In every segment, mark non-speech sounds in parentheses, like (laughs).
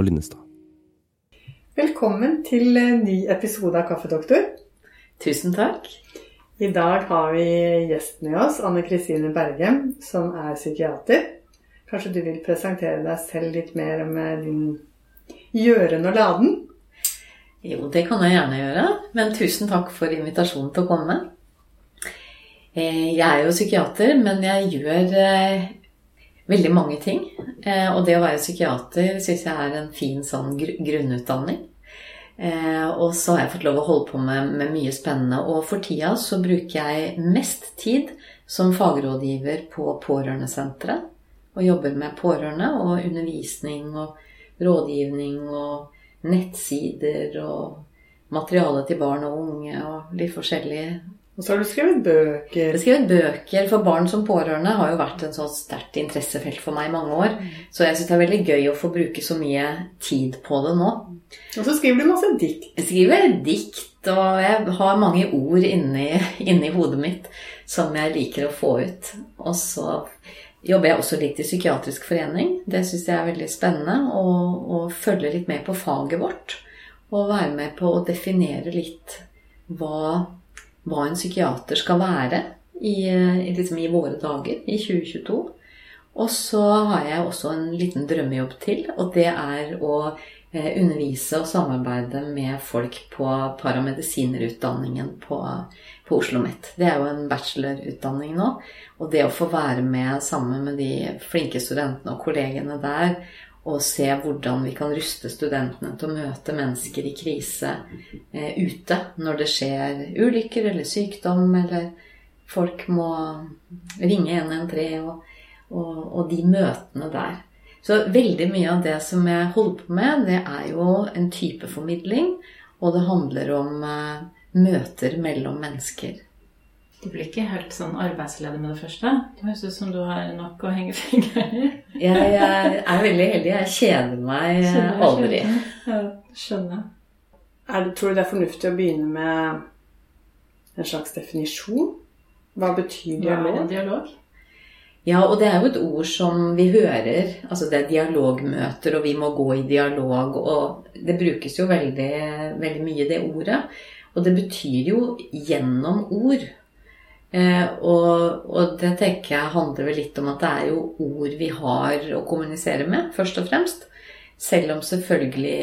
Og Linnestad. Velkommen til en ny episode av Kaffedoktor. Tusen takk. I dag har vi gjest med oss, Anne Kristine Bergem, som er psykiater. Kanskje du vil presentere deg selv litt mer med din gjøren og laden? Jo, det kan jeg gjerne gjøre. Men tusen takk for invitasjonen til å komme. Eh, jeg er jo psykiater, men jeg gjør eh, veldig mange ting. Eh, og det å være psykiater syns jeg er en fin sånn grunnutdanning. Og så har jeg fått lov å holde på med, med mye spennende. Og for tida så bruker jeg mest tid som fagrådgiver på Pårørendesenteret. Og jobber med pårørende og undervisning og rådgivning og nettsider og materiale til barn og unge og litt forskjellig og så har du skrevet bøker. Jeg har skrevet bøker for barn som pårørende. har jo vært en sånn sterkt interessefelt for meg i mange år. Så jeg syns det er veldig gøy å få bruke så mye tid på det nå. Og så skriver du masse dikt. Jeg skriver dikt, og jeg har mange ord inni, (laughs) inni hodet mitt som jeg liker å få ut. Og så jobber jeg også litt i psykiatrisk forening. Det syns jeg er veldig spennende. å følge litt med på faget vårt. Og være med på å definere litt hva hva en psykiater skal være i, liksom i våre dager, i 2022. Og så har jeg også en liten drømmejobb til, og det er å eh, undervise og samarbeide med folk på paramedisinerutdanningen på, på Oslo OsloMet. Det er jo en bachelorutdanning nå. Og det å få være med sammen med de flinke studentene og kollegene der og se hvordan vi kan ruste studentene til å møte mennesker i krise eh, ute når det skjer ulykker eller sykdom, eller folk må ringe 113, og, og, og de møtene der. Så veldig mye av det som jeg holder på med, det er jo en type formidling, og det handler om eh, møter mellom mennesker. Du blir ikke helt sånn arbeidsledig med det første? Det høres ut som du har nok å henge fingeren i. jeg, jeg, er veldig heldig. Jeg kjeder meg skjønner, aldri. Ja, skjønner. Er det, tror du det er fornuftig å begynne med en slags definisjon? Hva betyr dialog? Hva er en dialog? Ja, og det er jo et ord som vi hører. Altså det er dialogmøter, og vi må gå i dialog. Og det brukes jo veldig, veldig mye, det ordet. Og det betyr jo gjennom ord. Eh, og, og, det tenker jeg handler vel litt om at det er jo ord vi har å kommunisere med, først og fremst. Selv om selvfølgelig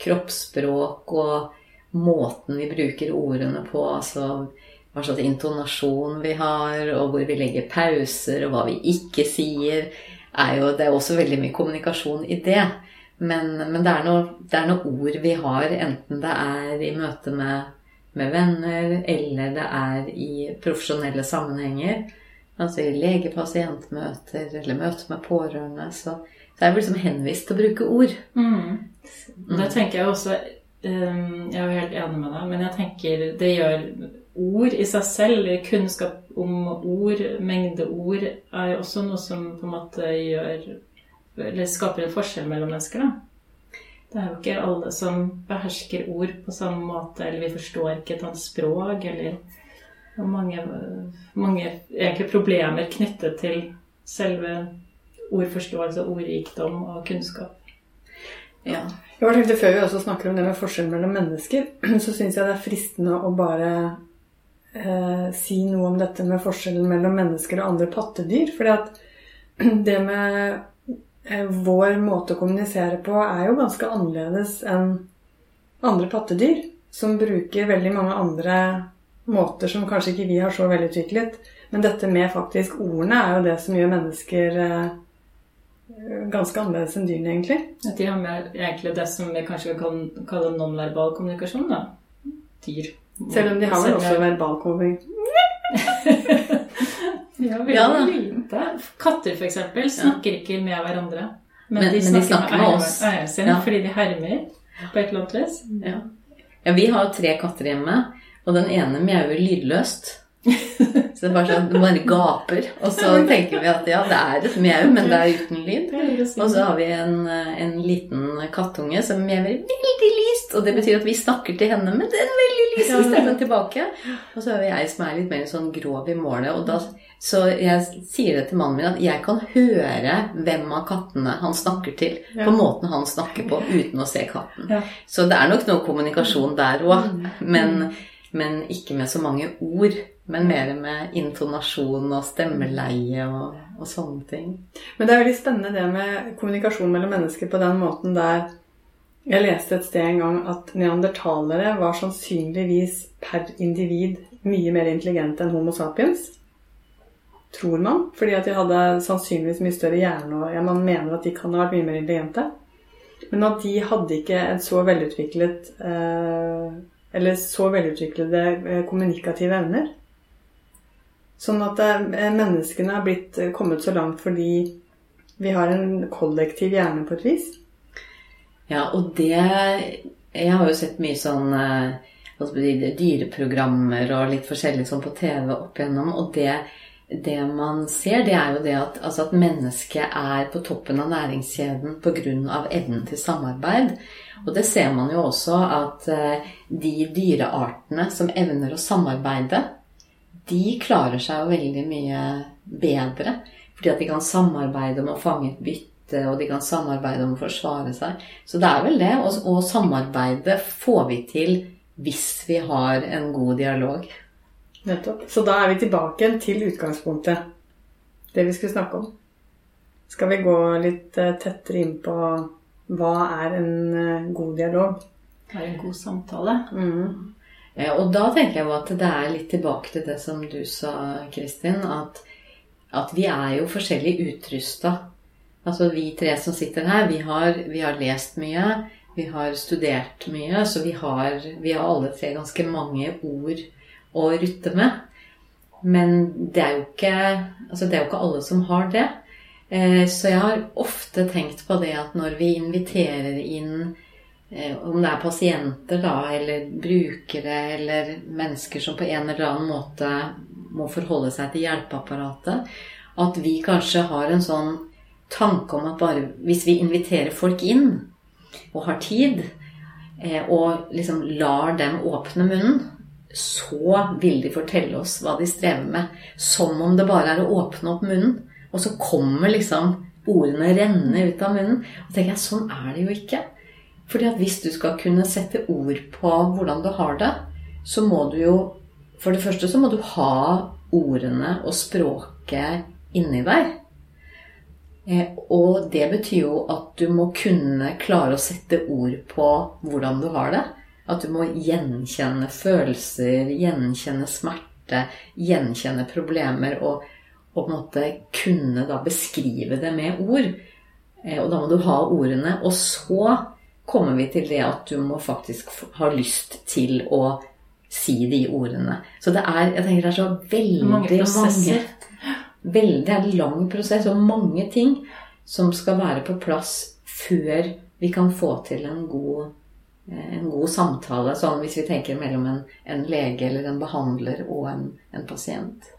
kroppsspråk og måten vi bruker ordene på, altså hva slags intonasjon vi har, og hvor vi legger pauser, og hva vi ikke sier, er jo Det er også veldig mye kommunikasjon i det. Men, men det, er noe, det er noe ord vi har, enten det er i møte med med venner, eller det er i profesjonelle sammenhenger. Altså i lege-pasient-møter eller møter med pårørende. Så, så er vi liksom henvist til å bruke ord. Mm. Det tenker jeg også um, Jeg er jo helt enig med deg, men jeg tenker det gjør ord i seg selv, eller kunnskap om ord, mengde ord, er også noe som på en måte gjør Eller skaper en forskjell mellom mennesker, da. Det er jo ikke alle som behersker ord på samme måte, eller vi forstår ikke et annet språk, eller mange, mange egentlig problemer knyttet til selve ordforståelse, ordrikdom og kunnskap. Ja. Jeg bare tenkte Før vi også snakker om det med forskjell mellom mennesker, (clears throat) så syns jeg det er fristende å bare eh, si noe om dette med forskjellen mellom mennesker og andre pattedyr. fordi at (clears throat) det med vår måte å kommunisere på er jo ganske annerledes enn andre pattedyr, som bruker veldig mange andre måter som kanskje ikke vi har så velutviklet. Men dette med faktisk ordene er jo det som gjør mennesker eh, ganske annerledes enn dyrene, egentlig. De har med egentlig det som vi kanskje kan kalle nonverbal kommunikasjon, da. Dyr. Selv om de har vel også verbal kommunikasjon. (laughs) Ja, veldig ja, lite. Katter f.eks. snakker ikke med hverandre. Men, men, de, snakker men de, snakker med, oss. Eier sin ja. fordi de hermer på et eller annet vis. Ja. ja, vi har tre katter hjemme, og den ene mjauer lydløst. (laughs) Så det er bare sånn, bare gaper. Og så tenker vi at ja, det er et mjau, men det er uten lyd. Og så har vi en, en liten kattunge som mjauer veldig lyst Og det betyr at vi snakker til henne med den veldig lyse stemmen tilbake. Og så har vi jeg som er litt mer sånn grov i målet. Og da, så jeg sier det til mannen min at jeg kan høre hvem av kattene han snakker til. Ja. På måten han snakker på uten å se katten. Ja. Så det er nok noe kommunikasjon der òg. Men, men ikke med så mange ord. Men mer med intonasjon og stemmeleie og, og sånne ting. Men det er veldig spennende det med kommunikasjon mellom mennesker på den måten der Jeg leste et sted en gang at neandertalere var sannsynligvis per individ mye mer intelligente enn Homo sapiens. Tror man. Fordi at de hadde sannsynligvis mye større hjerne. og ja, Man mener at de kan ha vært mye mer intelligente. Men at de hadde ikke en så velutviklet eh, Eller så velutviklede eh, kommunikative evner. Sånn at eh, menneskene har blitt eh, kommet så langt fordi vi har en kollektiv hjerne på et vis. Ja, og det Jeg har jo sett mye sånn eh, dyreprogrammer og litt forskjellig sånn på TV opp igjennom, og det, det man ser, det er jo det at, altså at mennesket er på toppen av næringskjeden pga. evnen til samarbeid. Og det ser man jo også at de dyreartene som evner å samarbeide, de klarer seg jo veldig mye bedre. Fordi at de kan samarbeide om å fange et bytte, og de kan samarbeide om å forsvare seg. Så det er vel det. Og, og samarbeide får vi til hvis vi har en god dialog. Nettopp. Så da er vi tilbake til utgangspunktet. Det vi skulle snakke om. Skal vi gå litt eh, tettere inn på hva er en eh, god dialog? Det er en god samtale. Mm. Eh, Og da tenker jeg jo at det er litt tilbake til det som du sa, Kristin. At, at vi er jo forskjellig utrusta. Altså vi tre som sitter her, vi har, vi har lest mye. Vi har studert mye, så vi har, vi har alle tre ganske mange ord å rutte med. Men det er jo ikke, altså det er jo ikke alle som har det. Eh, Så jeg har ofte tenkt på det at når vi inviterer inn om det er pasienter da, eller brukere eller mennesker som på en eller annen måte må forholde seg til hjelpeapparatet, at vi kanskje har en sånn tanke om at bare hvis vi inviterer folk inn og har tid, eh, og liksom lar dem åpne munnen, så vil de fortelle oss hva de strever med. Som om det bare er å åpne opp munnen, og så kommer liksom ordene renne ut av munnen. Og tenker jeg, sånn er det jo ikke. Fordi at hvis du skal kunne sette ord på hvordan du har det, så må du jo For det første så må du ha ordene og språket inni deg. Eh, Og det betyr jo at du må kunne klare å sette ord på hvordan du har det. At du må gjenkjenne følelser, gjenkjenne smerte, gjenkjenne problemer og, og på en måte kunne da beskrive det med ord. Eh, Og da må du ha ordene. Og så kommer vi til det at du må faktisk ha lyst til å si de ordene. Så det er, jeg tenker det er så veldig Mange prosesser. Veldig, det er en lang prosess og mange ting som skal være på plass før vi kan få til en god, eh, en god samtale. Sånn hvis vi tenker mellom en, en lege eller en behandler og en, en pasient.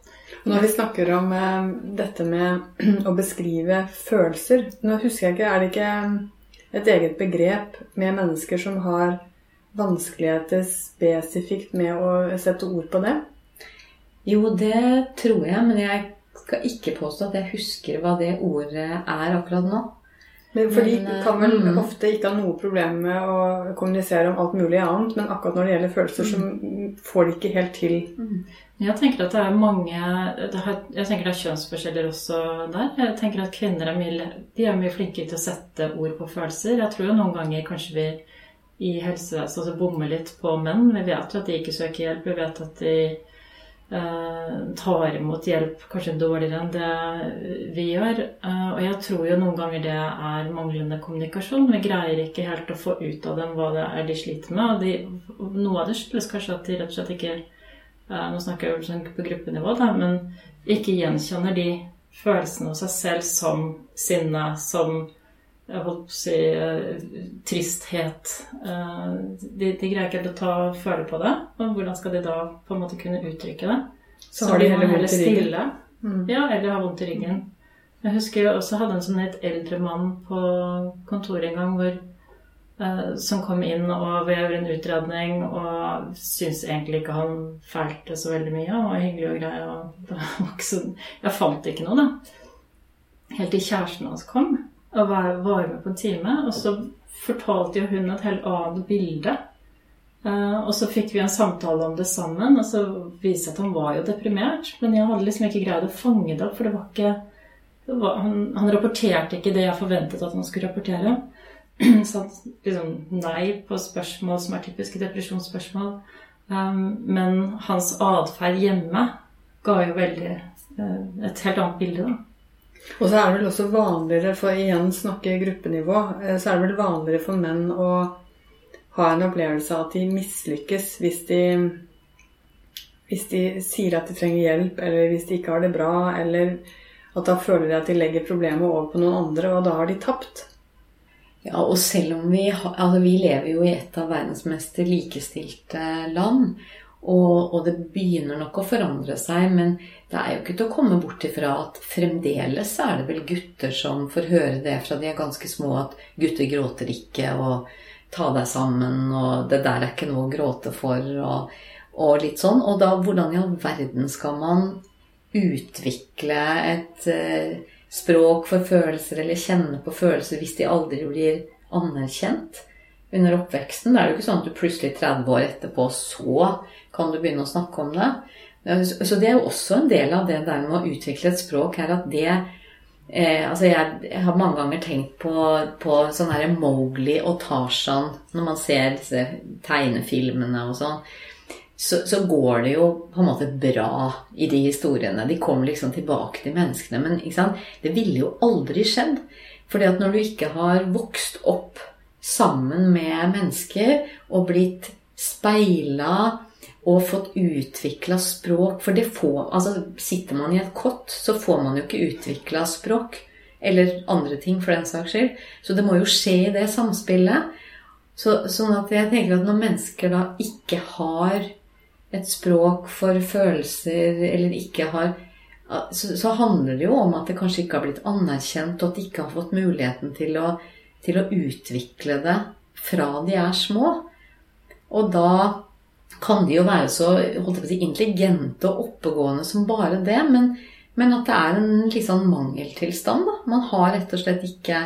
Når vi snakker om eh, dette med (clears throat) å beskrive følelser Nå husker jeg ikke, er det ikke et eget begrep med mennesker som har vanskeligheter spesifikt med å sette ord på det? Jo, det tror jeg, men jeg skal ikke påstå at jeg husker hva det ordet er akkurat nå. Men, for de eh, kan vel mm. ofte ikke ha noe problem med å kommunisere om alt mulig annet, men akkurat når det gjelder følelser, så får de ikke helt til Jeg tenker at det er mange har, Jeg tenker det er kjønnsforskjeller også der. Jeg tenker at kvinner er mye, er mye flinkere til å sette ord på følelser. Jeg tror jo noen ganger kanskje vi i helsevesenet altså, bommer litt på menn. Vi vet jo at de ikke søker hjelp. Vi vet at de eh, tar imot hjelp kanskje dårligere enn det vi gjør. Eh, og jeg tror jo noen ganger det er manglende kommunikasjon. Vi greier ikke helt å få ut av dem hva det er de sliter med. Og de, noe av det skyldes kanskje at de rett og slett ikke Nå snakker jeg jo sånn på gruppenivå, da, men ikke gjenkjenner de følelsene av seg selv som sinne, som jeg holdt på å si eh, tristhet. Eh, de, de greier ikke helt å ta føle på det. Og hvordan skal de da på en måte kunne uttrykke det? Så har de heller vondt i ryggen. Mm. Ja, eller har vondt i ryggen. Jeg husker jeg også hadde en sånn litt eldre mann på kontoret en gang hvor som kom inn og vil gjøre en utredning, og syns egentlig ikke han feilte så veldig mye. Og var hyggelig og grei. og (laughs) det var ikke så, Jeg fant ikke noe, da. Helt til kjæresten hans kom og var, var med på en time. Og så fortalte jo hun et helt annet bilde. Eh, og så fikk vi en samtale om det sammen, og så viste at han var jo deprimert. Men jeg hadde liksom ikke greid å fange det opp, for det var ikke det var, han, han, rapporterte ikke det jeg forventet at han skulle rapportere. (clears throat) Så liksom nei på spørsmål som er typiske depresjonsspørsmål. Um, men hans atferd hjemme ga jo veldig uh, et helt annet bilde, da. Og så er det vel også vanligere, for igjen snakke gruppenivå, eh, så er det vel vanligere for menn å ha en opplevelse av at de mislykkes hvis de hvis de sier at de trenger hjelp, eller hvis de ikke har det bra, eller at da føler de at de legger problemet over på noen andre, og da har de tapt. Ja, og selv om vi, altså vi lever jo i et av verdens mest likestilte land, og, og, det begynner nok å forandre seg, men det er jo ikke til å komme bort ifra at fremdeles er det vel gutter som får høre det fra de er ganske små, at gutter gråter ikke, og ta deg sammen, og det der er ikke noe å gråte for, og, og litt sånn. Og da, hvordan i all verden skal man utvikle et uh, språk for følelser eller kjenne på følelser hvis de aldri blir anerkjent under oppveksten? Da er det jo ikke sånn at du plutselig 30 år etterpå så kan du begynne å snakke om det. Så det er jo også en del av det der med å utvikle et språk her at det eh, altså jeg, jeg, har mange ganger tenkt på, på sånn Mowgli og Tarzan når man ser disse tegnefilmene og sånn. Så, så, går det jo på en måte bra i de historiene. De kommer liksom tilbake til menneskene. Men det ville jo aldri skjedd. Fordi at når du ikke har vokst opp sammen med mennesker og blitt speila og fått utvikla språk For det får Altså, sitter man i et kott, så får man jo ikke utvikla språk. Eller andre ting, for den saks skyld. Så det må jo skje i det samspillet. Så, sånn at jeg tenker at når mennesker da ikke har et språk for følelser, eller ikke har så, så, handler det jo om at det kanskje ikke har blitt anerkjent, og at de ikke har fått muligheten til å, til å utvikle det fra de er små. Og da kan de jo være så si, intelligente og oppegående som bare det. Men, men at det er en litt sånn mangeltilstand. Da. Man har rett og slett ikke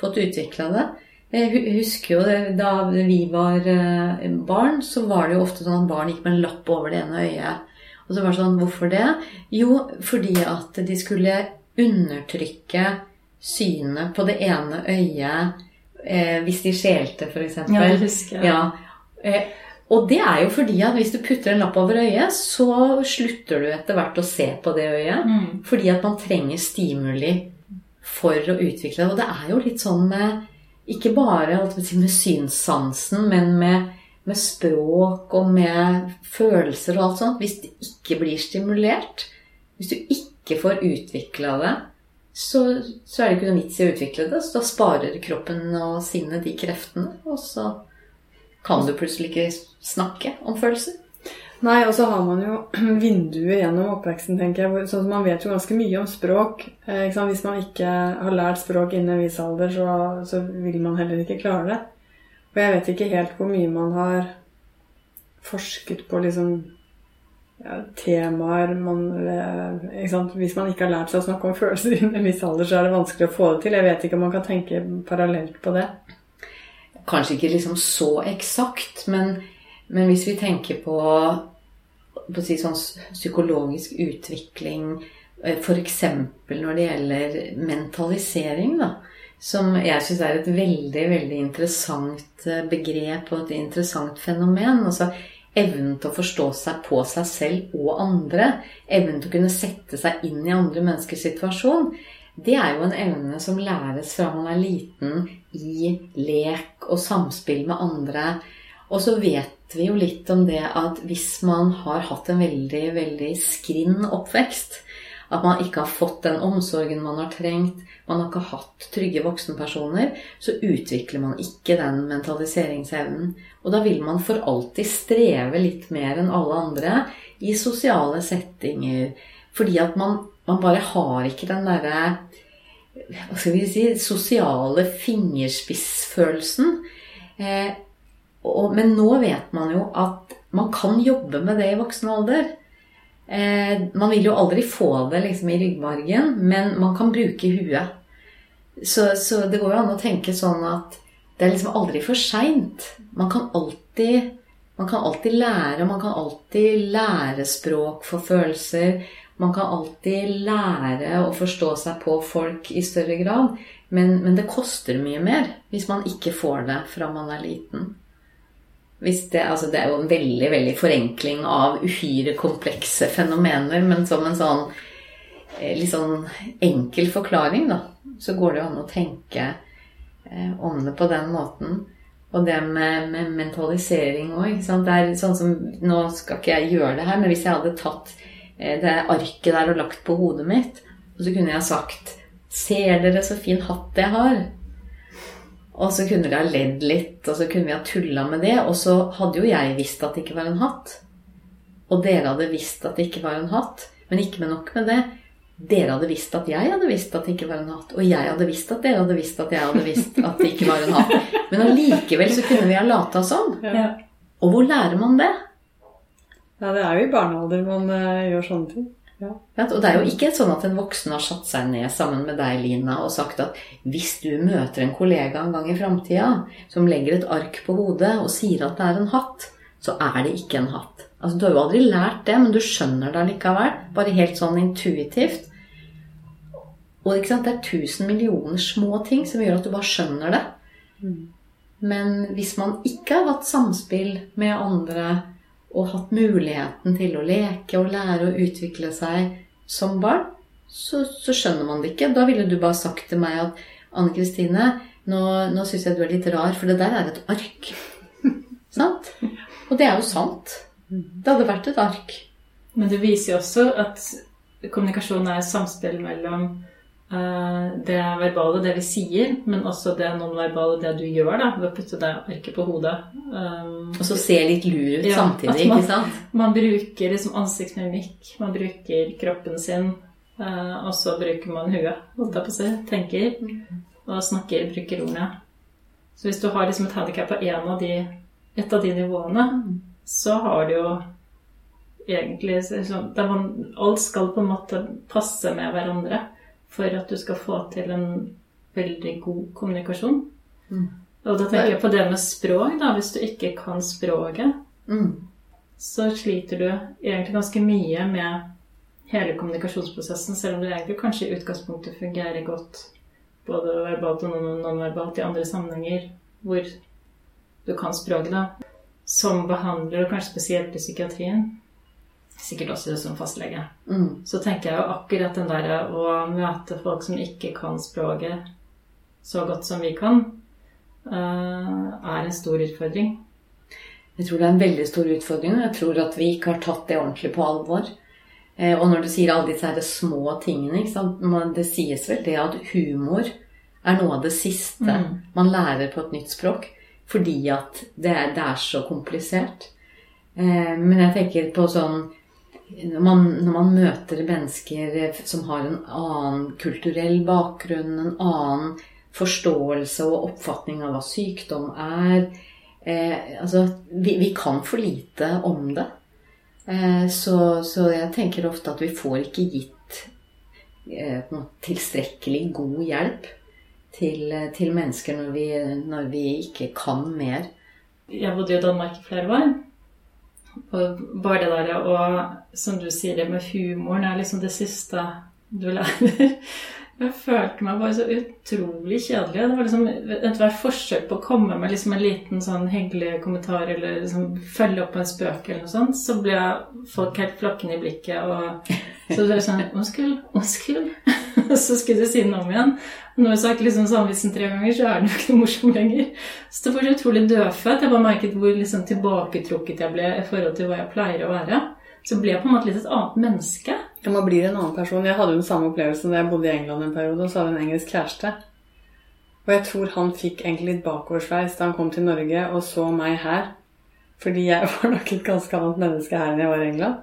fått utvikla det. Jeg husker jo det, Da vi var eh, barn, så var det jo ofte sånn at barn gikk med en lapp over det ene øyet. Og så var det sånn Hvorfor det? Jo, fordi at de skulle undertrykke synet på det ene øyet eh, hvis de skjelte, f.eks. Ja, det husker jeg. Ja. Eh, og det er jo fordi at hvis du putter en lapp over øyet, så slutter du etter hvert å se på det øyet. Mm. Fordi at man trenger stimuli for å utvikle det. Og det er jo litt sånn med ikke bare si, med synssansen, men med, med, språk og med følelser og alt sånt. Hvis det ikke blir stimulert, hvis du ikke får utvikla det, så, så, er det ikke noe vits i å utvikle det. Så da sparer kroppen og sinnet de kreftene. Og så kan du plutselig ikke snakke om følelser. Nei, og så har man jo (clears throat) vinduer gjennom oppveksten, tenker jeg. Sånn Man vet jo ganske mye om språk. Eh, Hvis man ikke har lært språk innen en viss alder, så, så, vil man heller ikke klare det. Og jeg vet ikke helt hvor mye man har forsket på liksom ja, temaer man, eh, Hvis man ikke har lært seg å snakke om (laughs) følelser innen en viss alder, så er det vanskelig å få det til. Jeg vet ikke om man kan tenke parallelt på det. Kanskje ikke liksom så eksakt, men, men hvis vi tenker på, si sånn psykologisk utvikling, eh, f.eks. når det gjelder mentalisering, da, som jeg syns er et veldig, veldig interessant eh, begrep og et interessant fenomen. altså Evnen til å forstå seg på seg selv og andre. Evnen til å kunne sette seg inn i andre menneskers situasjon det er jo en evne som læres fra man er liten i lek og samspill med andre. Og så vet vi jo litt om det at hvis man har hatt en veldig, veldig skrinn oppvekst, at man ikke har fått den omsorgen man har trengt, man har ikke hatt trygge voksenpersoner, så utvikler man ikke den mentaliseringsevnen. Og da vil man for alltid streve litt mer enn alle andre i sosiale settinger. Fordi at man man bare har ikke den derre hva skal vi si, sosiale fingerspissfølelsen. Eh, og, men nå vet man jo at man kan jobbe med det i voksen alder. Eh, man vil jo aldri få det liksom i ryggmargen, men man kan bruke huet. Så, så det går jo an å tenke sånn at det er liksom aldri for seint. Man kan alltid man kan alltid lære, man kan alltid lære språk for følelser. Man kan alltid lære å forstå seg på folk i større grad. Men, men det koster mye mer hvis man ikke får det fra man er liten. Det, altså det, er jo en veldig veldig forenkling av uhyre komplekse fenomener, men som en sånn eh, litt sånn enkel forklaring, da, så går det jo an å tenke eh, om det på den måten. Og det med, med mentalisering òg. Sånn som, nå skal ikke jeg gjøre det her, men hvis jeg hadde tatt eh, det arket der og lagt på hodet mitt, og så kunne jeg sagt Ser dere så fin hatt jeg har? Og så kunne de ha ledd litt, og så kunne vi ha tulla med det. Og så hadde jo jeg visst at det ikke var en hatt. Og dere hadde visst at det ikke var en hatt. Men ikke med nok med det. Dere hadde visst at jeg hadde visst at det ikke var en hatt. Og jeg hadde visst at dere hadde visst at jeg hadde visst at det ikke var en hatt. Men allikevel så kunne vi ha lata sånn. Ja. Og hvor lærer man det? Ja, det er jo i barnealder man uh, gjør sånne ting. Ja. Og det er jo ikke sånn at en voksen har satt seg ned sammen med deg, Lina, og sagt at hvis du møter en kollega en gang i framtida som legger et ark på hodet og sier at det er en hatt, så er det ikke en hatt. Altså, Du har jo aldri lært det, men du skjønner det likevel. Bare helt sånn intuitivt. Og det er tusen millioner små ting som gjør at du bare skjønner det. Mm. Men hvis man ikke har hatt samspill med andre og hatt muligheten til å leke og lære å utvikle seg som barn, så, så skjønner man det ikke. Da ville du bare sagt til meg at Anne Kristine, nå, nå syns jeg du er litt rar, for det der er et ark. (laughs) sant? Og det er jo sant. Det hadde vært et ark. Men det viser jo også at kommunikasjon er samspill mellom det verbale, det vi sier, men også det nonverbale, det du gjør da, ved å putte det arket på hodet. Um, og så se litt lur ut ja, samtidig, man, ikke sant? Man bruker liksom ansiktsmimikk, man bruker kroppen sin, uh, og så bruker man huet, holdt jeg på å si, tenker, og snakker, bruker ordene. Så hvis du har liksom et handikap på en av de, et av de nivåene, så har du jo egentlig sånn, man, Alt skal på en måte passe med hverandre for at du skal få til en veldig god kommunikasjon. Mm. Og da tenker jeg på det med språk. da, Hvis du ikke kan språket, mm. så sliter du egentlig ganske mye med hele kommunikasjonsprosessen, selv om det egentlig kanskje i utgangspunktet fungerer godt både verbalt og nonverbalt i andre sammenhenger hvor du kan språket. da. Som behandler, og kanskje spesielt i psykiatrien, sikkert også som fastlege, mm. så tenker jeg jo akkurat den derre å møte folk som ikke kan språket så godt som vi kan, uh, er en stor utfordring. Jeg tror det er en veldig stor utfordring, og jeg tror at vi ikke har tatt det ordentlig på alvor. Eh, og når du sier alle disse her små tingene Det sies vel det at humor er noe av det siste mm. man lærer på et nytt språk. Fordi at det er, det er så komplisert. Eh, men jeg tenker på sånn når man, når man, møter mennesker som har en annen kulturell bakgrunn, en annen forståelse og oppfatning av hva sykdom er eh, Altså, vi, vi, kan for lite om det. Eh, så, så, jeg tenker ofte at vi får ikke gitt eh, tilstrekkelig god hjelp til, til mennesker når vi, når vi ikke kan mer. Jeg bodde i Danmark i flere år. Og bare det der og som du sier, det med humoren er liksom det siste du lærer. (laughs) Jeg følte meg bare så utrolig kjedelig. Det var liksom Ethvert forsøk på å komme med liksom en liten sånn hyggelig kommentar eller liksom følge opp en spøk eller noe sånt, så ble folk helt flakkende i blikket. Og så det var sånn Unnskyld, unnskyld. (laughs) så skulle du si noe om igjen. Når jeg har sagt liksom samme tre ganger, så er den jo ikke morsom lenger. Så det var så utrolig dødfødt. Jeg bare merket hvor liksom tilbaketrukket jeg ble i forhold til hva jeg pleier å være. Så ble jeg på en måte litt et annet menneske. Ja, Man blir en annen person. Jeg hadde jo den samme opplevelsen da jeg bodde i England en periode, og så hadde jeg en engelsk kjæreste. Og jeg tror han fikk egentlig litt bakoversveis da han kom til Norge og så meg her. Fordi jeg (laughs) var nok et ganske annet menneske her enn jeg var i England.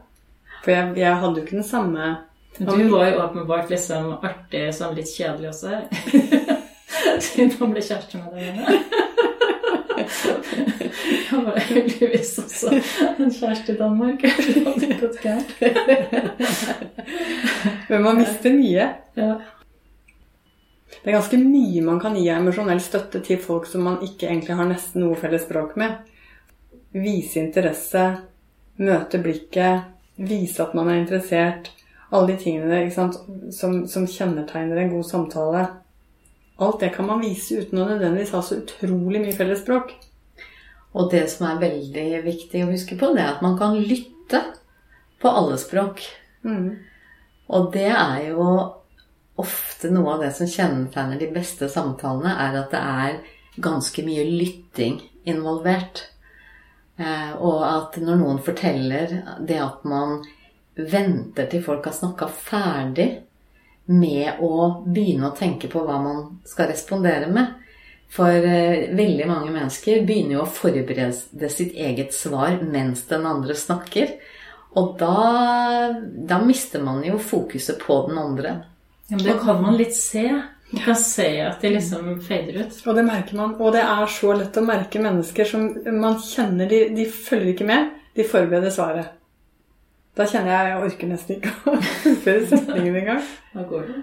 For jeg, jeg hadde jo ikke den samme Du var jo åpenbart liksom artig sånn litt kjedelig også. Siden han ble kjæreste med deg. (laughs) Jeg var heldigvis også en kjæreste i Danmark. Det hadde gått gærent. Men man mister mye. Ja. Det er ganske mye man kan gi av emosjonell støtte til folk som man ikke egentlig har nesten noe felles språk med. Vise interesse, møte blikket, vise at man er interessert. Alle de tingene ikke sant, som, som kjennetegner en god samtale. Alt det kan man vise uten å nødvendigvis ha så utrolig mye felles språk. Og det som er veldig viktig å huske på, det er at man kan lytte på alle språk. Mm. Og det er jo ofte noe av det som kjennetegner de beste samtalene, er at det er ganske mye lytting involvert. Eh, og at når noen forteller det at man venter til folk har snakka ferdig med å begynne å tenke på hva man skal respondere med. For eh, veldig mange mennesker begynner jo å forberede sitt eget svar mens den andre snakker. Og da, da mister man jo fokuset på den andre. Ja, men det kan man litt se. Man kan se at de liksom fader ut. Og det merker man. Og det er så lett å merke mennesker som man kjenner De, de følger ikke med. De forbereder svaret. Da kjenner jeg jeg orker nesten ikke å (laughs) fullføre setningen engang. Da går det.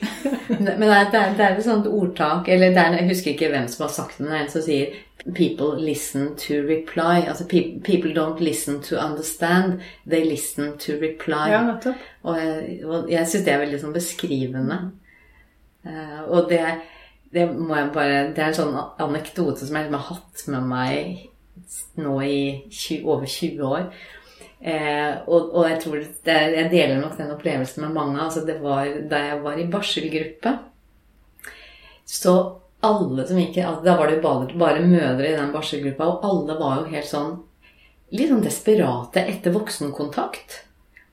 (laughs) Men det er, det er, det et sånt ordtak eller det er, Jeg husker ikke hvem som har sagt det, men det er en som sier 'People listen to reply'. Altså 'people don't listen to understand, they listen to reply'. Ja, nettopp. Og jeg, og jeg syns det er veldig sånn beskrivende. Uh, og det, det må jeg bare Det er en sånn anekdote som jeg liksom har hatt med meg nå i 20, over 20 år. Eh, og, og jeg tror det Jeg deler nok den opplevelsen med mange. Altså det var da jeg var i barselgruppe. Så alle som gikk altså Da var det jo bare, bare mødre i den barselgruppa, og alle var jo helt sånn litt sånn desperate etter voksenkontakt.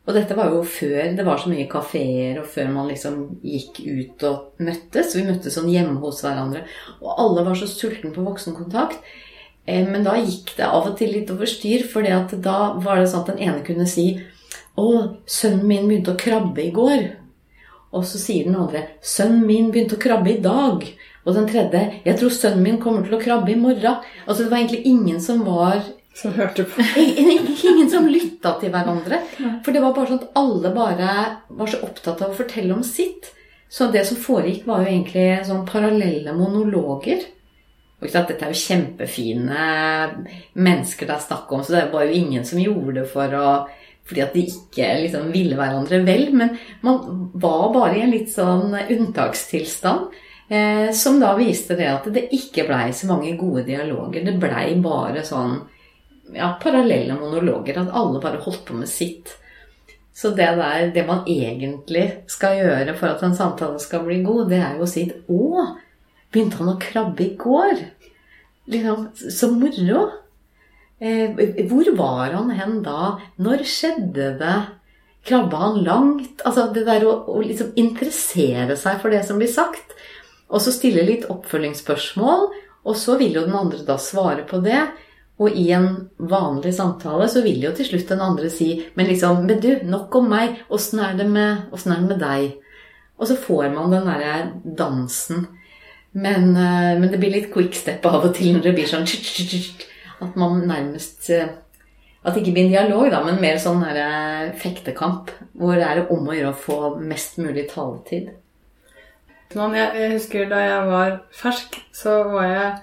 Og dette var jo før det var så mye kafeer, og før man liksom gikk ut og møttes. Vi møttes sånn hjemme hos hverandre. Og alle var så sultne på voksenkontakt. Eh, Men da gikk det av og til litt over styr, for da var det sånn at den ene kunne si Å, sønnen min begynte å krabbe i går. Og så sier den andre Sønnen min begynte å krabbe i dag. Og den tredje Jeg tror sønnen min kommer til å krabbe i morgen. Altså det var egentlig ingen som var Som hørte på. (laughs) Ingen som lytta til hverandre. For det var bare sånn at alle bare var så opptatt av å fortelle om sitt. Så det som foregikk, var jo egentlig sånn parallelle monologer. Dette er jo kjempefine mennesker det er snakk om, så det var jo ingen som gjorde det for å fordi at de ikke liksom ville hverandre vel. Men man var bare i en litt sånn unntakstilstand. Eh, som da viste det at det ikke blei så mange gode dialoger. Det blei bare sånn ja, parallelle monologer. At alle bare holdt på med sitt. Så det der, det man egentlig skal gjøre for at en samtale skal bli god, det er jo å si at 'Å, begynte han å krabbe i går?' Liksom, Så moro. Eh, hvor var han hen da? Når skjedde det? Krabba han langt? Altså det der å, å liksom interessere seg for det som blir sagt. Og så stille litt oppfølgingsspørsmål, og så vil jo den andre da svare på det. Og i en vanlig samtale så vil jo til slutt den andre si Men liksom, men du, nok om meg. Åssen er, er det med deg? Og så får man den derre dansen. Men, eh, men det blir litt quick step av og til når det blir sånn At man nærmest eh, At det ikke blir en dialog, da, men mer sånn derre fektekamp. Hvor det er om å gjøre å få mest mulig taletid. Jeg husker da jeg var fersk, så var jeg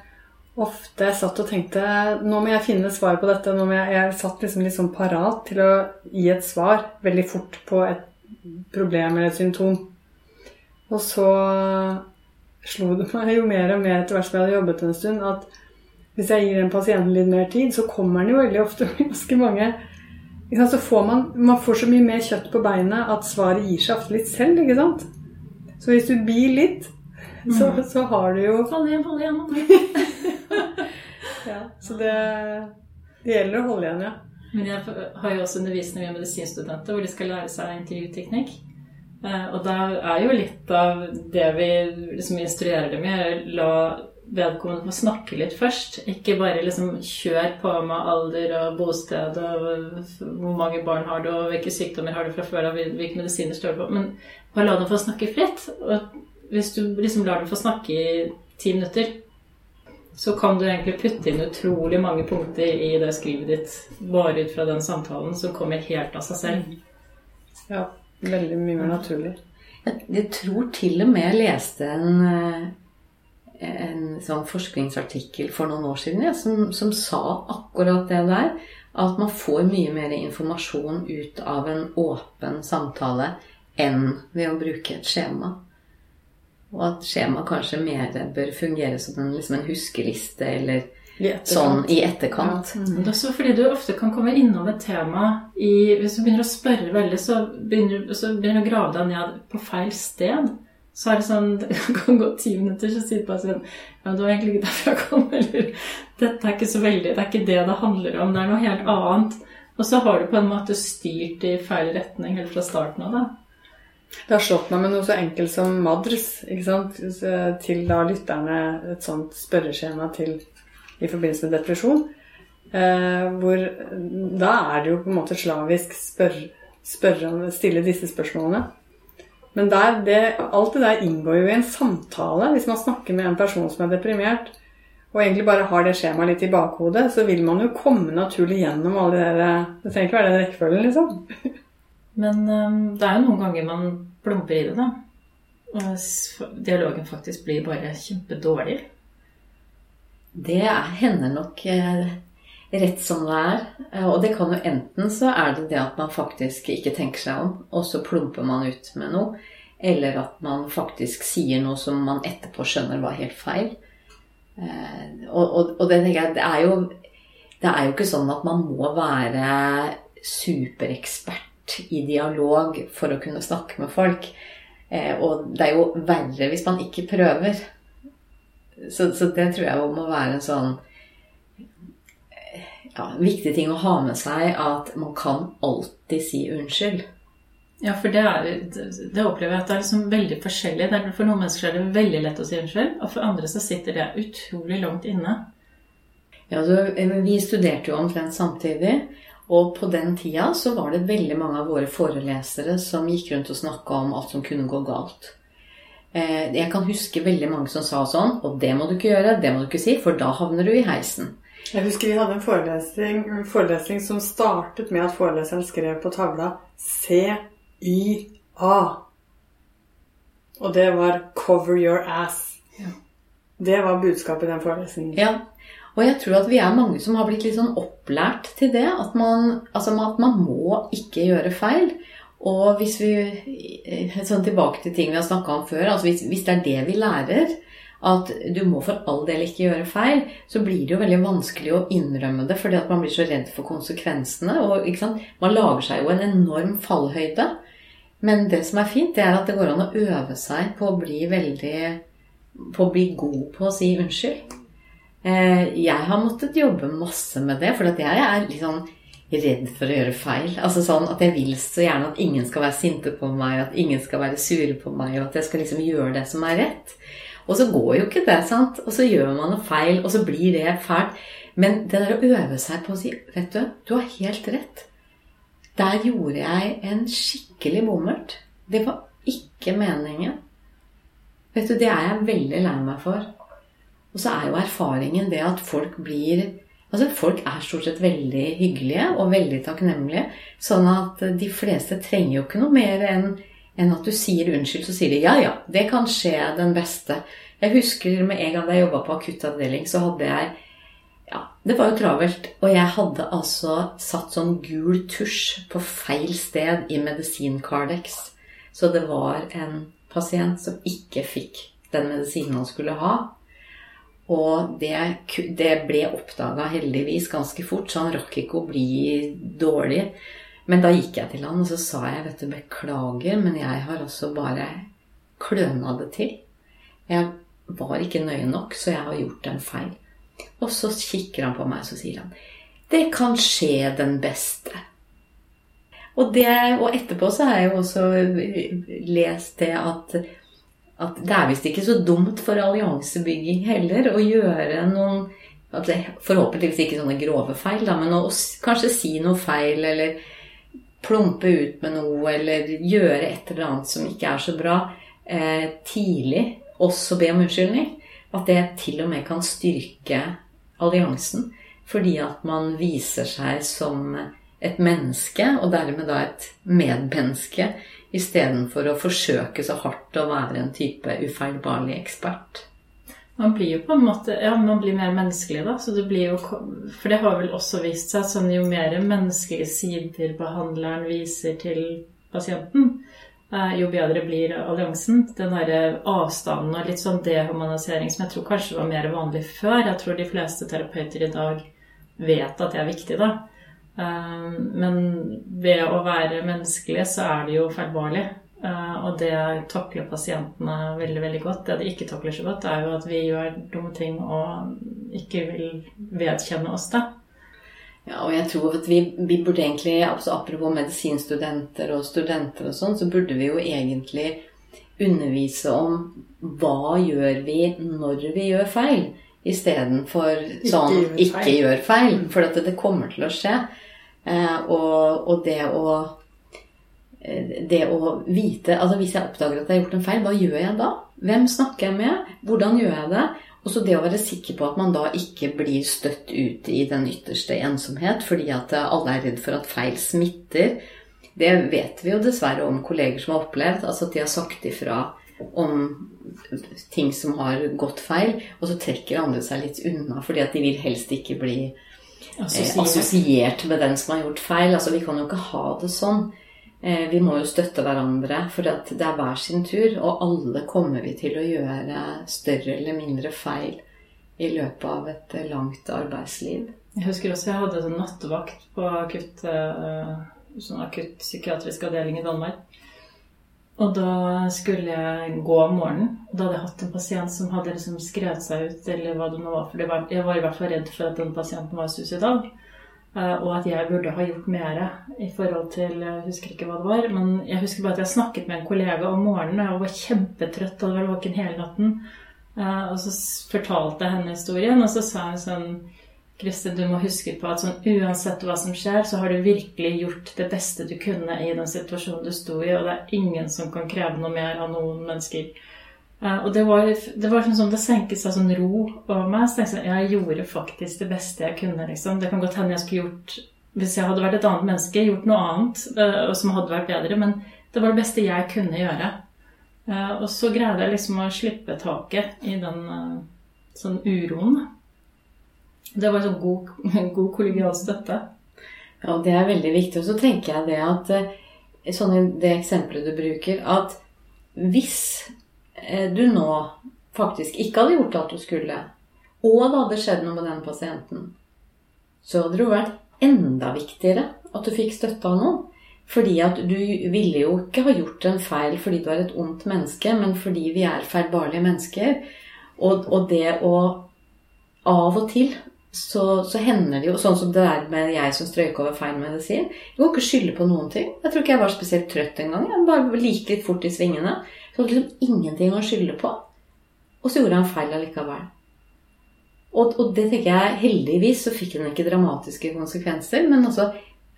ofte jeg satt og tenkte Nå må jeg finne svar på dette. Nå må jeg, jeg satt liksom litt sånn parat til å gi et svar veldig fort på et problem eller et symptom. Og så slo det meg jo mer og mer etter hvert som jeg hadde jobbet en stund, at hvis jeg gir en pasient litt mer tid, så kommer den jo veldig ofte med ganske mange Så får man, man får så mye mer kjøtt på beinet at svaret gir seg ofte litt selv, ikke sant? Så hvis du blir litt, så, så har du jo Hold igjen, hold igjen. (laughs) ja, Så det, det gjelder å holde igjen, ja. Men jeg har jo også undervisning med medisinstudenter hvor de skal lære seg intervjuteknikk. Eh, Og da er jo litt av det vi liksom instruerer dem i, la vedkommende få snakke litt først. Ikke bare liksom kjør på med alder og bosted og hvor mange barn har du, og hvilke sykdommer har du fra før av, hvilke medisiner står du på. Men bare la dem få snakke fritt. Og hvis du liksom lar dem få snakke i ti minutter, så kan du egentlig putte inn utrolig mange punkter i det skrivet ditt bare ut fra den samtalen som kommer helt av seg selv. Ja, veldig mye mer naturlig. Jeg, jeg tror til og med jeg leste en, eh, en sånn forskningsartikkel for noen år siden ja, som, som sa akkurat det der. At man får mye mer informasjon ut av en åpen samtale enn ved å bruke et skjema. Og at skjema kanskje mer bør fungere som en, liksom en huskeliste eller I etterkant. sånn i etterkant. Det er også fordi du ofte kan komme innom et tema i Hvis du begynner å spørre veldig, så begynner, så begynner du å grave deg ned på feil sted. Så er det sånn (laughs) Det kan gå ti minutter, så sier du bare sånn Ja, det var egentlig ikke derfor jeg kom, (laughs) eller Dette er ikke så veldig Det er ikke det det handler om, det er noe helt annet. Og så har du på en måte styrt i feil retning helt fra starten av det. Det har slått meg med noe så enkelt som Madrs, ikke sant? Til da lytterne et sånt spørreskjema til i forbindelse med depresjon. Eh, hvor da er det jo på en måte slavisk spør, stille disse spørsmålene. Men der, det, alt det der inngår jo i en samtale. Hvis man snakker med en person som er deprimert, og egentlig bare har det skjemaet litt i bakhodet, så vil man jo komme naturlig gjennom alle de der Det trenger ikke være den rekkefølgen, liksom. (laughs) Men um, det er jo noen ganger man plumper i det, da. Og dialogen faktisk blir bare kjempedårlig. Det er, hender nok eh, rett som det er. Eh, Og det kan jo enten så er det det at man faktisk ikke tenker seg om, og så plumper man ut med noe. Eller at man faktisk sier noe som man etterpå skjønner var helt feil. Eh, Og, og, og det det er jo Det er jo ikke sånn at man må være superekspert i dialog for å kunne snakke med folk. Og det er jo verre hvis man ikke prøver. Så, så det tror jeg må være en sånn ja, viktig ting å ha med seg, at man kan alltid si unnskyld. Ja, for det, er, det, opplever jeg at det er liksom veldig forskjellig. For noen mennesker er det veldig lett å si unnskyld, og for andre så sitter det utrolig langt inne. Ja, så, eh, vi studerte jo omtrent samtidig, og på den tida så var det veldig mange av våre forelesere som gikk rundt og snakka om alt som kunne gå galt. Eh, Jeg kan huske veldig mange som sa sånn Og det må du ikke gjøre, det må du ikke si, for da havner du i heisen. Jeg husker vi hadde en forelesning, en forelesning som startet med at foreleseren skrev på tavla C-Y-A. Og det var 'cover your ass'. Det var budskapet i den forelesningen. Ja, og jeg tror at vi er mange som har blitt litt sånn opplært til det. At man, altså at man må ikke gjøre feil. Og hvis vi Sånn tilbake til ting vi har snakka om før. altså hvis, hvis det er det vi lærer, at du må for all del ikke gjøre feil, så blir det jo veldig vanskelig å innrømme det fordi at man blir så redd for konsekvensene. og? Man lager seg jo en enorm fallhøyde. Men det som er fint, det er at det går an å øve seg på å bli veldig På å bli god på å si unnskyld. Eh, Jeg har måttet jobbe masse med det, for jeg er litt sånn redd for å gjøre feil. Altså sånn at Jeg vil så gjerne at ingen skal være sinte på meg, at ingen skal være sure på meg, og at jeg skal liksom gjøre det som er rett. Og så går jo ikke det, sant? Og så gjør man noe feil, og så blir det fælt. Men det der å øve seg på å si Vet du, du har helt rett. Der gjorde jeg en skikkelig bommert. Det var ikke meningen. Vet du, det er jeg veldig lei meg for. Og så er jo erfaringen det at folk blir Altså, folk er stort sett veldig hyggelige og veldig takknemlige. Sånn at de fleste trenger jo ikke noe mer enn en at du sier unnskyld, så sier de ja, ja, det kan skje den beste. Jeg husker med en gang da jeg jobba på akuttavdeling, så hadde jeg Ja, det var jo travelt. Og jeg hadde altså satt sånn gul tusj på feil sted i medisinkardex. Så det var en pasient som ikke fikk den medisinen han skulle ha. Og det, det ble oppdaga heldigvis ganske fort, så han rakk ikke å bli dårlig. Men da gikk jeg til han og så sa jeg, vet du, beklager, men jeg har også bare kløna det til. Jeg var ikke nøye nok, så jeg har gjort en feil. Og så kikker han på meg og så sier han, det kan skje den beste. Og, det, og etterpå så har jeg jo også lest det at at det er visst ikke så dumt for alliansebygging heller å gjøre noen Forhåpentligvis ikke sånne grove feil, da, men å kanskje si noe feil eller plumpe ut med noe eller gjøre et eller annet som ikke er så bra, eh, tidlig. Også be om unnskyldning. at det til og med kan styrke alliansen. Fordi at man viser seg som et menneske, og dermed da et medmenneske, istedenfor å forsøke så hardt å være en type ufeilbarlig ekspert. Man blir jo på en måte Ja, man blir mer menneskelig, da. Så det blir jo For det har vel også vist seg sånn jo mer menneskelige sider behandleren viser til pasienten, eh, jo bedre blir alliansen. Den derre avstanden og litt sånn dehumanisering som jeg tror kanskje var mer vanlig før. Jeg tror de fleste terapeuter i dag vet at det er viktig, da. Eh, men ved å være menneskelig så er det jo feilbarlig. Eh, og det takler pasientene veldig veldig godt. Det de ikke takler så godt, er jo at vi gjør dumme ting og ikke vil vedkjenne oss det. Ja, og jeg tror at vi, vi burde egentlig, altså apropos medisinstudenter og studenter og sånn, så burde vi jo egentlig undervise om hva gjør vi når vi gjør feil, istedenfor sånn ikke gjør feil. For at det kommer til å skje. Eh, og, og det å eh, det å vite altså Hvis jeg oppdager at jeg har gjort en feil, hva gjør jeg da? Hvem snakker jeg med? Hvordan gjør jeg det? Og så det å være sikker på at man da ikke blir støtt ut i den ytterste ensomhet fordi at alle er redd for at feil smitter. Det vet vi jo dessverre om kolleger som har opplevd. Altså at de har sagt ifra om ting som har gått feil, og så trekker andre seg litt unna fordi at de vil helst ikke bli Assosiert. assosiert med den som har gjort feil. Altså, vi kan jo ikke ha det sånn. Eh, Vi må jo støtte hverandre, for det er hver sin tur. Og alle kommer vi til å gjøre større eller mindre feil i løpet av et eh, langt arbeidsliv. Jeg husker også jeg hadde en nattevakt på akutt, eh, sånn akutt psykiatrisk avdeling i Danmark. Og da skulle jeg gå om morgenen. Da hadde jeg hatt en pasient som hadde liksom skrevet seg ut, eller hva det nå var. For det var, jeg var i hvert fall redd for at den pasienten var suicidal. eh, Og at jeg burde ha gjort mer i forhold til Jeg husker ikke hva det var. Men jeg husker bare at jeg snakket med en kollega om morgenen, og jeg var kjempetrøtt og vært våken hele natten. Eh, Og så fortalte jeg henne historien, og så sa hun sånn Kristin, du må huske på at sånn, uansett hva som skjer, så har du virkelig gjort det beste du kunne i den situasjonen du sto i, og det er ingen som kan kreve noe mer av noen mennesker. Uh, og det var, det var sånn som det senket seg sånn ro over meg. Så tenkte jeg jeg gjorde faktisk det beste jeg kunne. liksom. Det kan godt hende jeg skulle gjort Hvis jeg hadde vært et annet menneske, gjort noe annet uh, som hadde vært bedre. Men det var det beste jeg kunne gjøre. Uh, og så greide jeg liksom å slippe taket i den sånn uroen. Det var sånn god, (laughs) god kollegial støtte. Ja, det er veldig viktig. Og så tenker jeg det at eh, sånn i det eksempelet du bruker, at hvis eh, du nå faktisk ikke hadde gjort alt du skulle, og det hadde skjedd noe med den pasienten, så hadde det jo vært enda viktigere at du fikk støtte av noen. Fordi at du ville jo ikke ha gjort en feil fordi du er et ondt menneske, men fordi vi er feilbarlige mennesker. Og, og det å Av og til så, så hender det jo Sånn som det er med jeg som strøyk over feil medisin. Jeg kan ikke skylde på noen ting. Jeg tror ikke jeg var spesielt trøtt en gang. Jeg bare gikk litt fort i svingene. Så hadde liksom ingenting å skylde på. Og så gjorde han feil allikevel. Og, og det tenker jeg heldigvis så fikk den ikke dramatiske konsekvenser. Men altså,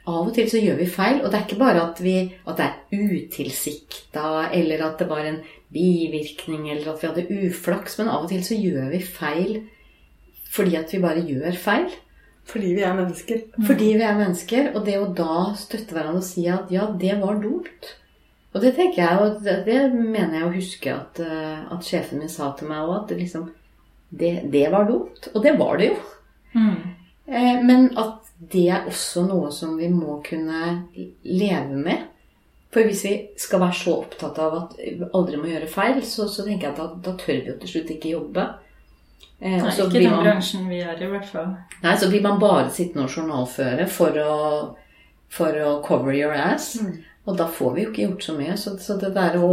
av og til så gjør vi feil. Og det er ikke bare at, vi, at det er utilsikta, eller at det var en bivirkning, eller at vi hadde uflaks. Men av og til så gjør vi feil fordi at vi bare gjør feil. Fordi vi er mennesker. Fordi vi er mennesker. Og det å da støtte hverandre og si at ja, det var dumt. Og det tenker jeg, og det, det mener jeg å huske at, eh, at sjefen min sa til meg òg, at liksom det, det var dumt. Og det var det jo. Eh, Men at det er også noe som vi må kunne leve med. For hvis vi skal være så opptatt av at vi aldri må gjøre feil, så, så tenker jeg at da, da tør vi jo til slutt ikke jobbe. Eh, Nei, ikke den man- bransjen vi er i, hvert fall. Nei, så blir man bare sittende og journalføre for å, for å cover your ass. Og da får vi jo ikke gjort så mye. Så, så det der å,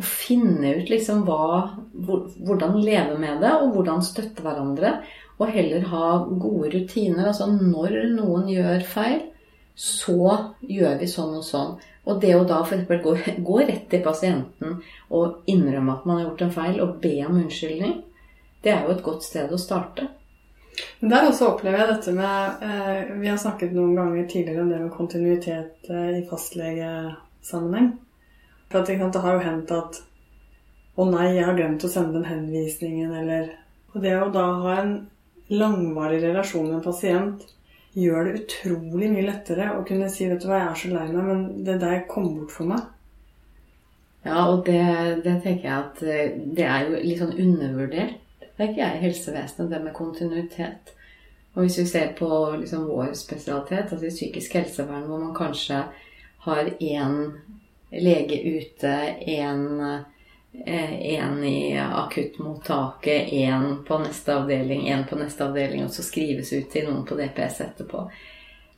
å finne ut liksom hva hvor, Hvordan leve med det, og hvordan støtte hverandre. Og heller ha gode rutiner. Altså når noen gjør feil, så gjør vi sånn og sånn. Og det å da f.eks. Gå, gå rett til pasienten og innrømme at man har gjort en feil, og be om unnskyldning, det er jo et godt sted å starte. Men der også opplever jeg dette med eh, Vi har snakket noen ganger tidligere om det med kontinuitet eh, i fastlegesammenheng. For at, sant, det har jo hendt at 'Å nei, jeg har glemt å sende den henvisningen', eller Og det å da ha en langvarig relasjon med en pasient gjør det utrolig mye lettere å kunne si 'Vet du hva, jeg er så lei meg, men det der kom bort for meg'. Ja, og det, det tenker jeg at eh, det er jo litt sånn undervurdert, tenker jeg, i helsevesenet, det med kontinuitet. Og hvis vi ser på liksom vår spesialitet, altså i psykisk helsevern, hvor man kanskje har én lege ute, én en i akuttmottaket, én på neste avdeling, én på neste avdeling, og så skrives ut til noen på DPS etterpå.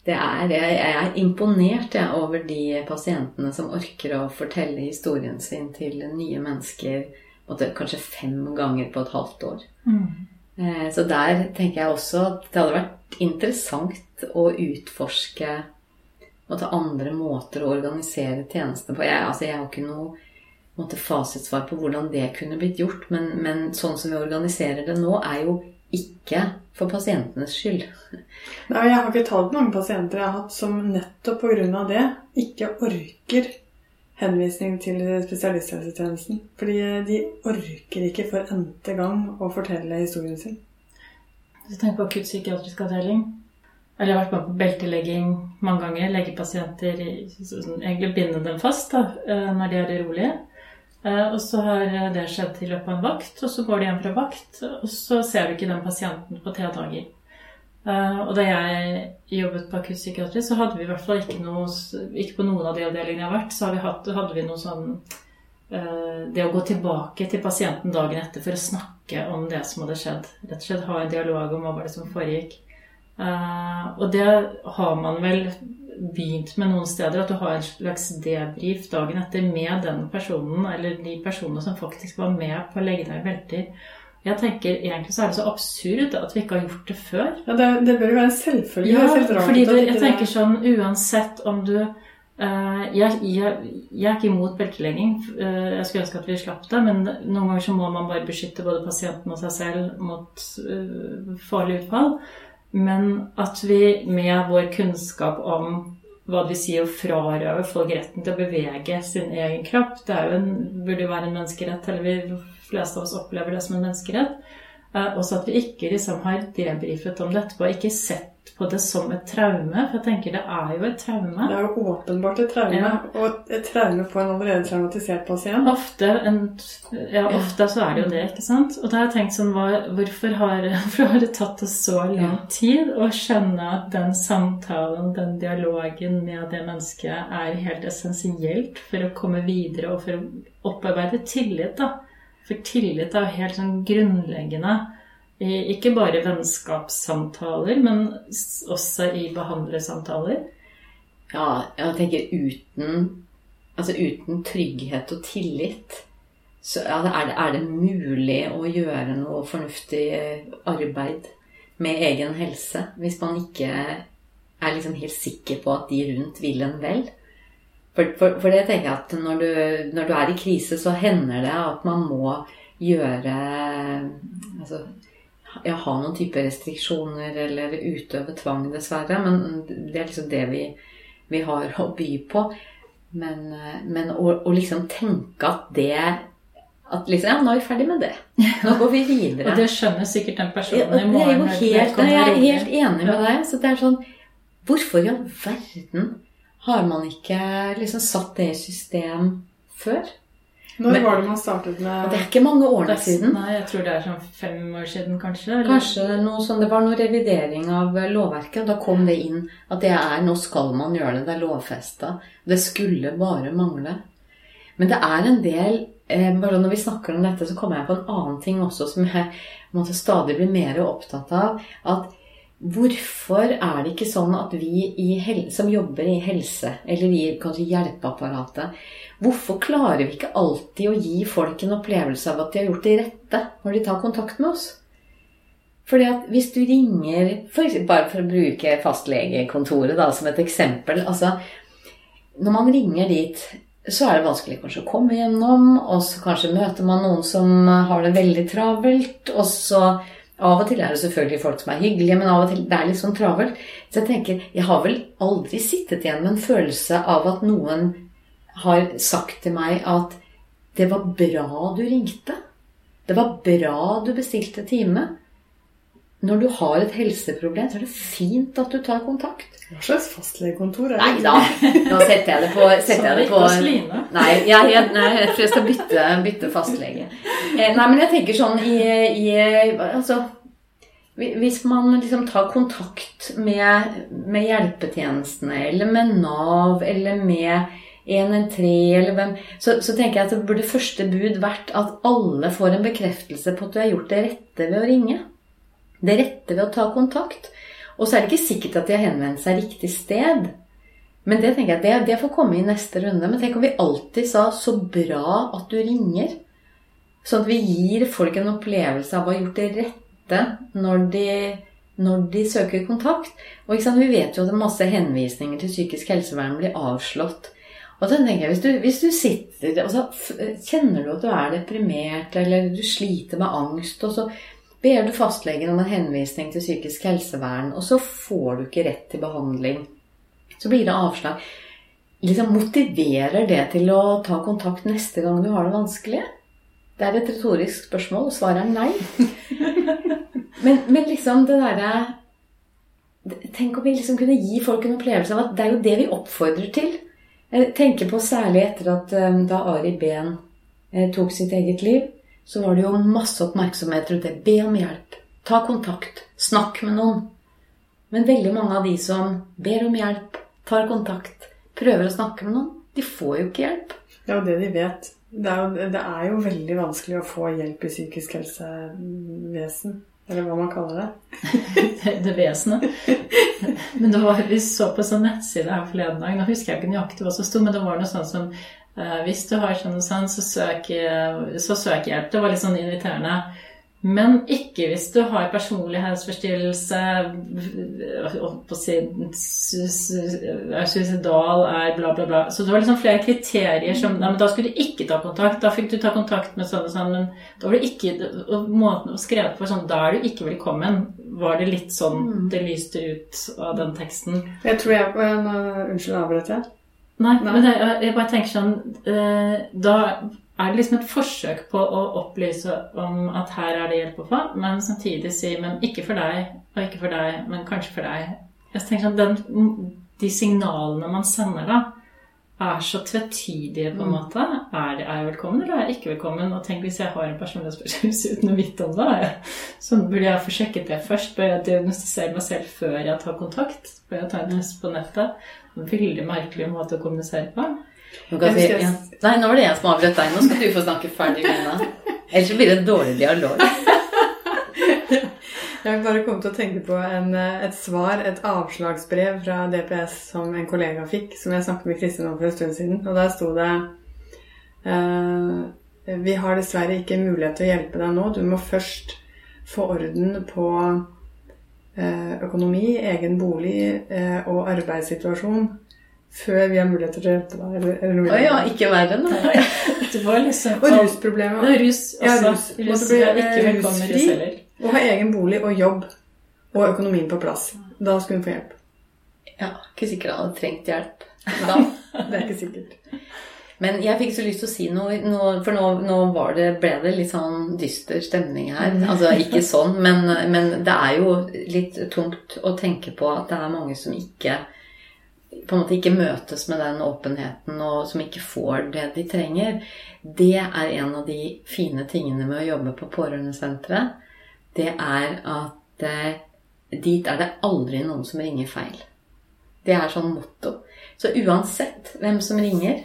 Det er, jeg er imponert jeg, over de pasientene som orker å fortelle historien sin til nye mennesker måtte, kanskje fem ganger på et halvt år. Eh, Så der tenker jeg også at det hadde vært interessant å utforske måte, andre måter å organisere tjenestene på. Jeg, altså, jeg har ikke noe måte, fasitsvar på hvordan det kunne blitt gjort, men, men sånn som vi organiserer det nå, er jo ikke for pasientenes skyld. Nei, Jeg har ikke talt mange pasienter jeg har hatt som nettopp pga. det ikke orker henvisning til spesialisthelsetjenesten. Fordi de orker ikke for n-te gang å fortelle historien sin. Hvis du tenker på akuttpsykiatrisk avdeling Eller jeg har vært med på beltelegging mange ganger. Legge pasienter sånn, Egentlig binde dem fast da, eh, når de er urolige. Eh, Og så har det skjedd i løpet av en vakt, og så går de hjem fra vakt, og så ser du ikke den pasienten på tre dager. Eh, Og da jeg jobbet på akuttpsykiatri, så hadde vi i hvert fall ikke noe Ikke på noen av de avdelingene jeg har vært, så hadde vi hatt, hadde vi noe sånn uh, Det å gå tilbake til pasienten dagen etter for å snakke om det som hadde skjedd. Rett og slett ha en dialog om hva var det som foregikk. Uh, Og det har man vel begynt med noen steder, at du har en slags debrief dagen etter med den personen, eller de personene som faktisk var med på å legge deg i belter. Jeg tenker Egentlig så er det så absurd at vi ikke har gjort det før. Ja, det, det bør jo være en selvfølge. Ja, fordi du, jeg tenker sånn uansett om du uh, jeg, jeg, jeg er ikke imot beltelegging. Uh, jeg skulle ønske at vi slapp det, men noen ganger så må man bare beskytte både pasienten og seg selv mot uh, farlig utfall. Men at vi med vår kunnskap om hva det vil si å frarøve folk retten til å bevege sin egen kropp, det jo en, burde jo være en menneskerett, eller vi fleste av oss opplever det som en menneskerett. Eh, også at vi ikke liksom har debrifet om det etterpå, ikke sett på det som et traume. For jeg tenker det er jo et traume. Det er jo åpenbart et traume, Ja. og et traume på en allerede traumatisert pasient. Ofte, en, ja, ofte så er det jo det, ikke sant? Og da har jeg tenkt sånn, hva, hvorfor, har, (laughs) hvorfor har det tatt oss så lang tid å skjønne at den samtalen, den dialogen med det mennesket er helt essensielt for å komme videre og for å opparbeide tillit, da. For tillit er jo helt sånn grunnleggende. Ikke bare i vennskapssamtaler, men også i behandlersamtaler. Ja, jeg tenker uten Altså uten trygghet og tillit så er, det, er det mulig å gjøre noe fornuftig arbeid med egen helse hvis man ikke er liksom helt sikker på at de rundt vil en vel. For, for, for det tenker jeg at når du, når du er i krise, så hender det at man må gjøre altså, ja, ha noen type restriksjoner eller utøve tvang, dessverre. Men det er liksom det vi, vi har å by på. Men, men å, å liksom tenke at det At liksom Ja, nå er vi ferdig med det. Nå går vi videre. (laughs) Og det skjønner sikkert den personen i er morgen. jo helt, jeg er helt enig med deg. Så det er sånn Hvorfor i all verden har man ikke liksom satt det i system før? Når Men- var det man startet med det er ikke mange årene siden. Nei, jeg tror det er sånn fem år siden, kanskje. eller? Kanskje noe sånn, Det var noe revidering av lovverket, og da kom det inn at det er nå skal man gjøre det. Det er lovfesta. Det skulle bare mangle. Men det er en del eh, bare Når vi snakker om dette, så kommer jeg på en annen ting også som jeg måtte stadig bli mer opptatt av. At hvorfor er det ikke sånn at vi som jobber i helse, eller vi kanskje hjelpeapparatet, hvorfor klarer vi ikke alltid å gi folk en opplevelse av at de har gjort det rette når de tar kontakt med oss? Fordi at hvis du ringer for, eksempel- Bare for å bruke fastlegekontoret da, som et eksempel. altså Når man ringer dit, så er det vanskelig kanskje å komme gjennom. Og så kanskje møter man noen som har det veldig travelt. Og så Av og til er det selvfølgelig folk som er hyggelige, men av og til det er litt sånn travelt. Så jeg tenker, jeg har vel aldri sittet igjen med en følelse av at noen har sagt til meg at Det var bra du ringte. Det var bra du bestilte time. Når du har et helseproblem, så er det fint at du tar kontakt. Hva slags fastlegekontor er Nei da, nå setter jeg det på, setter jeg det på Nei, jeg, jeg, nei, jeg tror jeg skal bytte, bytte fastlege. Eh, nei, men jeg tenker sånn i, i Altså Hvis man liksom tar kontakt med, med hjelpetjenestene, eller med Nav, eller med 113, eller hvem så, så tenker jeg at det burde første bud vært at alle får en bekreftelse på at du har gjort det rette ved å ringe. Det rette ved å ta kontakt. Og så er det ikke sikkert at de har henvendt seg riktig sted. Men det tenker jeg, det, det får komme i neste runde. Men tenk om vi alltid sa 'så bra at du ringer'. Sånn at vi gir folk en opplevelse av å ha gjort det rette når de, når de søker kontakt. Og vi vet jo at masse henvisninger til psykisk helsevern blir avslått. Og så tenker jeg, hvis du, hvis du sitter og så kjenner du at du er deprimert, eller du sliter med angst, og så ber du fastlegen om en henvisning til psykisk helsevern, og så får du ikke rett til behandling. Så blir det avslag. Liksom Motiverer det til å ta kontakt neste gang du har det vanskelig? Det er et retorisk spørsmål, og svaret er nei. (laughs) Men, men liksom det derre Tenk om vi liksom kunne gi folk en opplevelse av at det er jo det vi oppfordrer til. Jeg tenker på særlig etter at eh, da Ari Behn eh, tok sitt eget liv, så var det jo masse oppmerksomhet rundt det. Be om hjelp. Ta kontakt. Snakk med noen. Men veldig mange av de som ber om hjelp, tar kontakt, prøver å snakke med noen, de får jo ikke hjelp. Jo det de vet. Det er, jo, det er jo veldig vanskelig å få hjelp i psykisk helsevesen. Eller hva man kaller det. (laughs) det, det vesenet. Men det var, vi så på sånn nettside her forleden dag, nå husker jeg ikke nøyaktig hva som sto, men det var noe sånn som uh, hvis du har sånn sånn, så søk, så søk hjelp. Det var litt sånn inviterende. Men ikke hvis du har personlig helseforstyrrelse, holdt på å si su- su- er suicidal, er bla, bla, bla. Så det var liksom flere kriterier som nei, men Da skulle du ikke ta kontakt. Da fikk du ta kontakt med sånn og sånn, men da var det ikke og Måten å skrevet på sånn Da er du ikke velkommen. Var det litt sånn det lyste ut av den teksten? Jeg tror jeg på en Unnskyld, avbrøt jeg? Nei, Nei. men det, jeg- jeg bare tenker sånn eh, Da er det liksom et forsøk på å opplyse om at her er det hjelp å få, men samtidig si men ikke for deg, og ikke for deg, men kanskje for deg. Jeg tenker sånn, den, De signalene man sender da, er så tvetydige på en måte. Er, det, er jeg velkommen, eller er jeg ikke velkommen? Og tenk hvis jeg har en personlighetsforstyrrelse (laughs) uten å vite om det. Så burde jeg få sjekket det først. Bør jeg diagnostisere meg selv før jeg tar kontakt? Bør jeg ta en test på nettet? Veldig merkelig måte å kommunisere på. Si, ja. Nei, nå var det jeg som avbrøt deg. Nå skal du få snakke ferdig, Lina. Ellers blir det en dårlig dialog. (laughs) Jeg har bare kommet til å tenke på en, et svar, et avslagsbrev fra DPS som en kollega fikk, som jeg snakket med Kristin om for en stund siden. Og der sto det eh, Vi har dessverre ikke mulighet til å hjelpe deg nå. Du må først få orden på eh, økonomi, egen bolig eh, og arbeidssituasjon før vi har mulighet til å hjelpe deg. Eller, eller noe Oh, ja, ikke verre nå. Det var liksom Og rusproblemer. Ja, rus også. Ja, rus. rus. Bli, ikke eh, rusfri. rus heller. Ha egen bolig og jobb og økonomien på plass. Da skulle hun få hjelp. Ja, ikke sikkert han hadde trengt hjelp da. (laughs) Det er ikke sikkert. Men jeg fikk så lyst til å si noe, noe for nå, nå var det, ble det litt sånn dyster stemning her. Altså ikke sånn, men, men det er jo litt tungt å tenke på at det er mange som ikke på en måte ikke møtes med den åpenheten, og som ikke får det de trenger. Det er en av de fine tingene med å jobbe på pårørendesenteret. Det er at eh, dit er det aldri noen som ringer feil. Det er sånn motto. Så uansett hvem som ringer,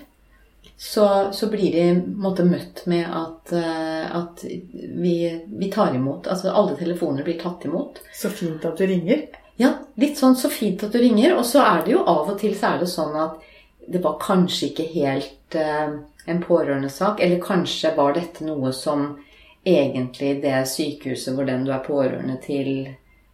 så, så blir de måtte, møtt med at, eh, at vi, vi tar imot. Altså alle telefoner blir tatt imot. Så fint at du ringer. Ja, litt sånn så fint at du ringer. Og så er det jo av og til så er det sånn at det var kanskje ikke helt eh, en pårørendesak. Eller kanskje var dette noe som egentlig det sykehuset hvor den du er pårørende til,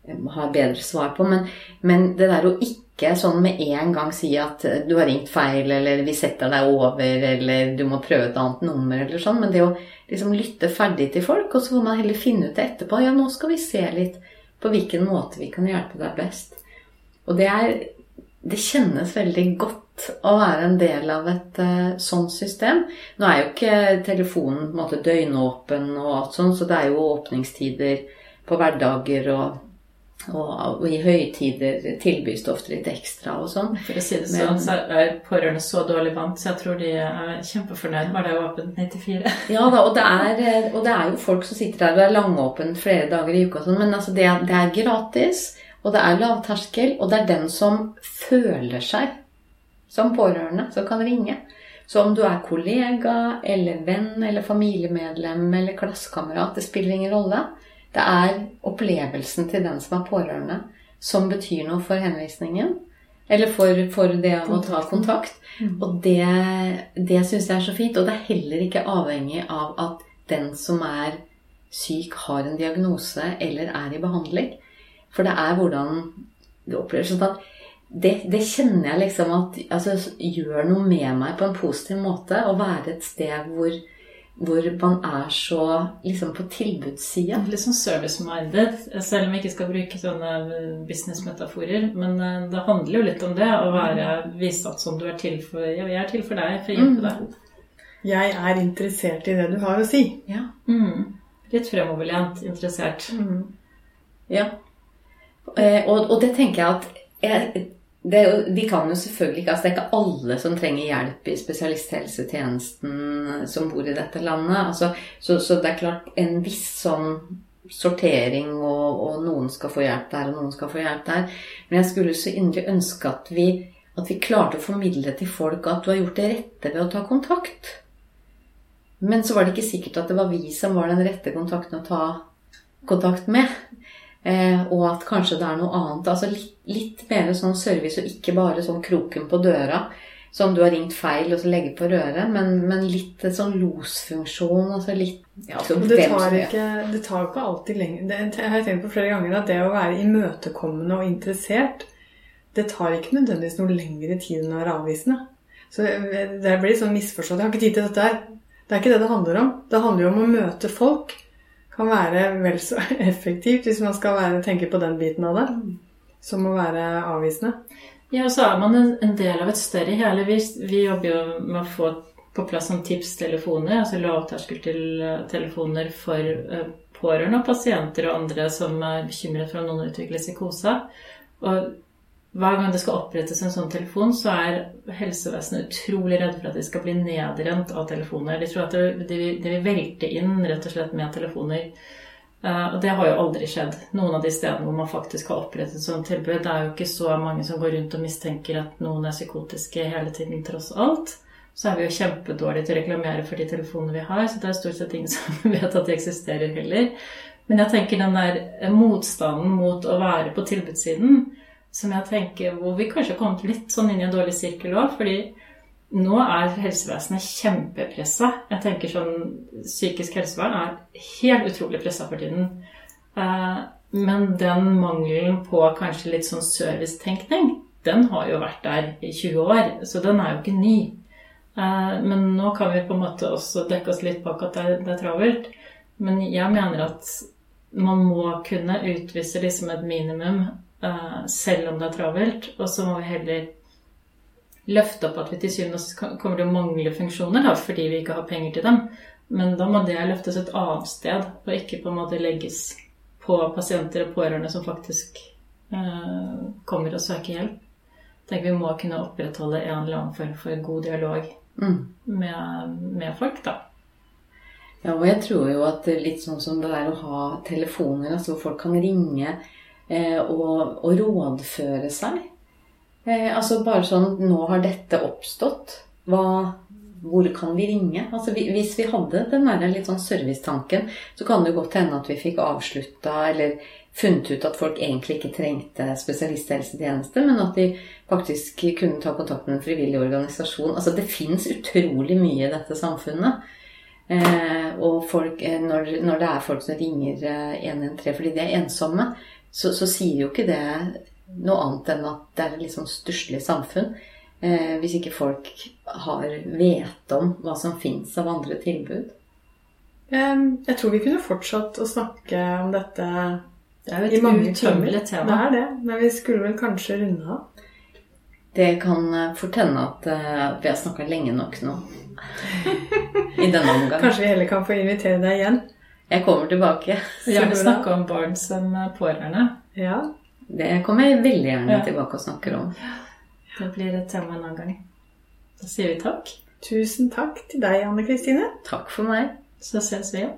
eh, har bedre svar på. Men, men det der å ikke sånn med en gang si at eh, du har ringt feil, eller vi setter deg over, eller du må prøve et annet nummer, eller sånn. Men det å liksom lytte ferdig til folk, og så får man heller finne ut det etterpå. Ja, nå skal vi se litt på hvilken måte vi kan hjelpe deg best. Og det er Det kjennes veldig godt å være en del av et uh, sånt system. Nå er jo ikke telefonen måte døgnåpen og alt sånt, så det er jo åpningstider på hverdager og, og, og i høytider tilbys det ofte litt ekstra og sånn. For å si det sånn, så er pårørende så dårlig vant, så jeg tror de er kjempefornøyd når det er åpent 94. (laughs) Ja da, og det, er, og det er jo folk som sitter der og er langåpent flere dager i uka og sånn, men altså det, det er gratis. Og det er lavterskel, og det er den som føler seg som pårørende, som kan ringe. Så om du er kollega eller venn eller familiemedlem eller klassekamerat, det spiller ingen rolle. Det er opplevelsen til den som er pårørende, som betyr noe for henvisningen. Eller for, for det å ta kontakt. Mm. Og det, det syns jeg er så fint. Og det er heller ikke avhengig av at den som er syk, har en diagnose eller er i behandling. For det er hvordan du opplever sånn at det, det, kjenner jeg liksom at altså, gjør noe med meg på en positiv måte. Å være et sted hvor, hvor man er så liksom på tilbudssida. Litt sånn service-minded, selv om jeg ikke skal bruke sånne business-metaforer. Men eh, det handler jo litt om det, å være vise at sånn du er til for Ja, jeg er til for deg, for å hjelpe deg. Mm. Jeg er interessert i det du har å si. Ja. Mm. Litt fremoverlent interessert. Mm. Ja. Eh, og, og, det tenker jeg at jeg, det, De kan jo selvfølgelig ikke altså Det er ikke alle som trenger hjelp i spesialisthelsetjenesten som bor i dette landet. Altså, så, så, det er klart en viss sånn sortering, og, og, noen skal få hjelp der, og noen skal få hjelp der. Men jeg skulle så inderlig ønske at vi, at vi klarte å formidle til folk at du har gjort det rette ved å ta kontakt. Men så var det ikke sikkert at det var vi som var den rette kontakten å ta kontakt med. Eh, og at kanskje det er noe annet. Altså litt, litt, mer sånn service, og ikke bare sånn kroken på døra. Som du har ringt feil og så legger på røret, men, men litt sånn losfunksjon. Altså litt ja, det, tar ikke, det tar ikke alltid lenger det, Jeg har tenkt på flere ganger at det å være imøtekommende og interessert, det tar ikke nødvendigvis noe lengre tid enn å være avvisende. Så det blir sånn misforstått. Jeg har ikke tid til dette her. Det er ikke det det handler om. Det handler jo om å møte folk kan være vel så (laughs) effektivt hvis man skal være, tenke på den biten av det, som å være avvisende. Ja, og så er man en, del av et større hele. Vi, vi jobber jo med å få på plass sånn tipstelefoner, altså lavterskeltelefoner for uh, pårørende og pasienter og andre som er bekymret for om noen utvikler psykose. Og hver gang det skal opprettes en sånn telefon, så er helsevesenet utrolig redd for at de skal bli nedrent av telefoner. De tror at de, vil velte inn rett og slett med telefoner. Uh, og det har jo aldri skjedd. Noen av de stedene hvor man faktisk har opprettet et sånt tilbud, det er jo ikke så mange som går rundt og mistenker at noen er psykotiske hele tiden, tross alt. Så er vi jo kjempedårlige til å reklamere for de telefonene vi har, så det er stort sett ingen (laughs) som vet at de eksisterer heller. Men jeg tenker den der motstanden mot å være på tilbudssiden, som jeg tenker hvor vi kanskje har kommet litt sånn inn i en dårlig sirkel òg. Fordi nå er helsevesenet kjempepressa. Jeg tenker sånn Psykisk helsevern er helt utrolig pressa for tiden. Eh, men den mangelen på kanskje litt sånn servicetenkning, den har jo vært der i 20 år. Så den er jo ikke ny. Eh, men nå kan vi på en måte også dekke oss litt bak at det er, travelt. Men jeg mener at man må kunne utvise liksom et minimum selv om det er travelt. Og så må vi heller løfte opp at vi til syvende og sist kommer til å mangle funksjoner da, fordi vi ikke har penger til dem. Men da må det løftes et annet sted, og ikke på en måte legges på pasienter og pårørende som faktisk eh, kommer og søker hjelp. Tenker Vi må kunne opprettholde en eller annen form for god dialog mm. med, med folk, da. Ja, og jeg tror jo at litt sånn som det er å ha telefoner, altså folk kan ringe Eh, og, og rådføre seg. Eh, altså bare sånn Nå har dette oppstått. Hva, hvor kan vi ringe? Altså Hvis vi hadde den der litt sånn servicetanken, så kan det jo godt hende at vi fikk avslutta eller funnet ut at folk egentlig ikke trengte spesialisthelsetjeneste, men at de faktisk kunne ta kontakt med en frivillig organisasjon. Altså Det fins utrolig mye i dette samfunnet. Eh, og folk, eh, når, når, det er folk som ringer 113 fordi de er ensomme, så, så, sier jo ikke det noe annet enn at det er et litt sånn stusslig samfunn. Eh, hvis ikke folk har vet om hva som fins av andre tilbud. Jeg tror vi kunne fortsatt å snakke om dette det er jo et utømmelig tema. Det er det, men vi skulle vel kanskje runde av. Det kan eh, fort hende at eh, vi har snakka lenge nok nå. (laughs) I denne omgang. Kanskje vi heller kan få invitere deg igjen? Jeg kommer tilbake. Vi gjerne snakke om barn som eh, pårørende. Ja. Det kommer jeg veldig gjerne Ja. tilbake og snakker om. Det blir et tema en annen gang. Da sier vi takk. Tusen takk til deg, Anne Kristine. Takk for meg. Så ses vi igjen.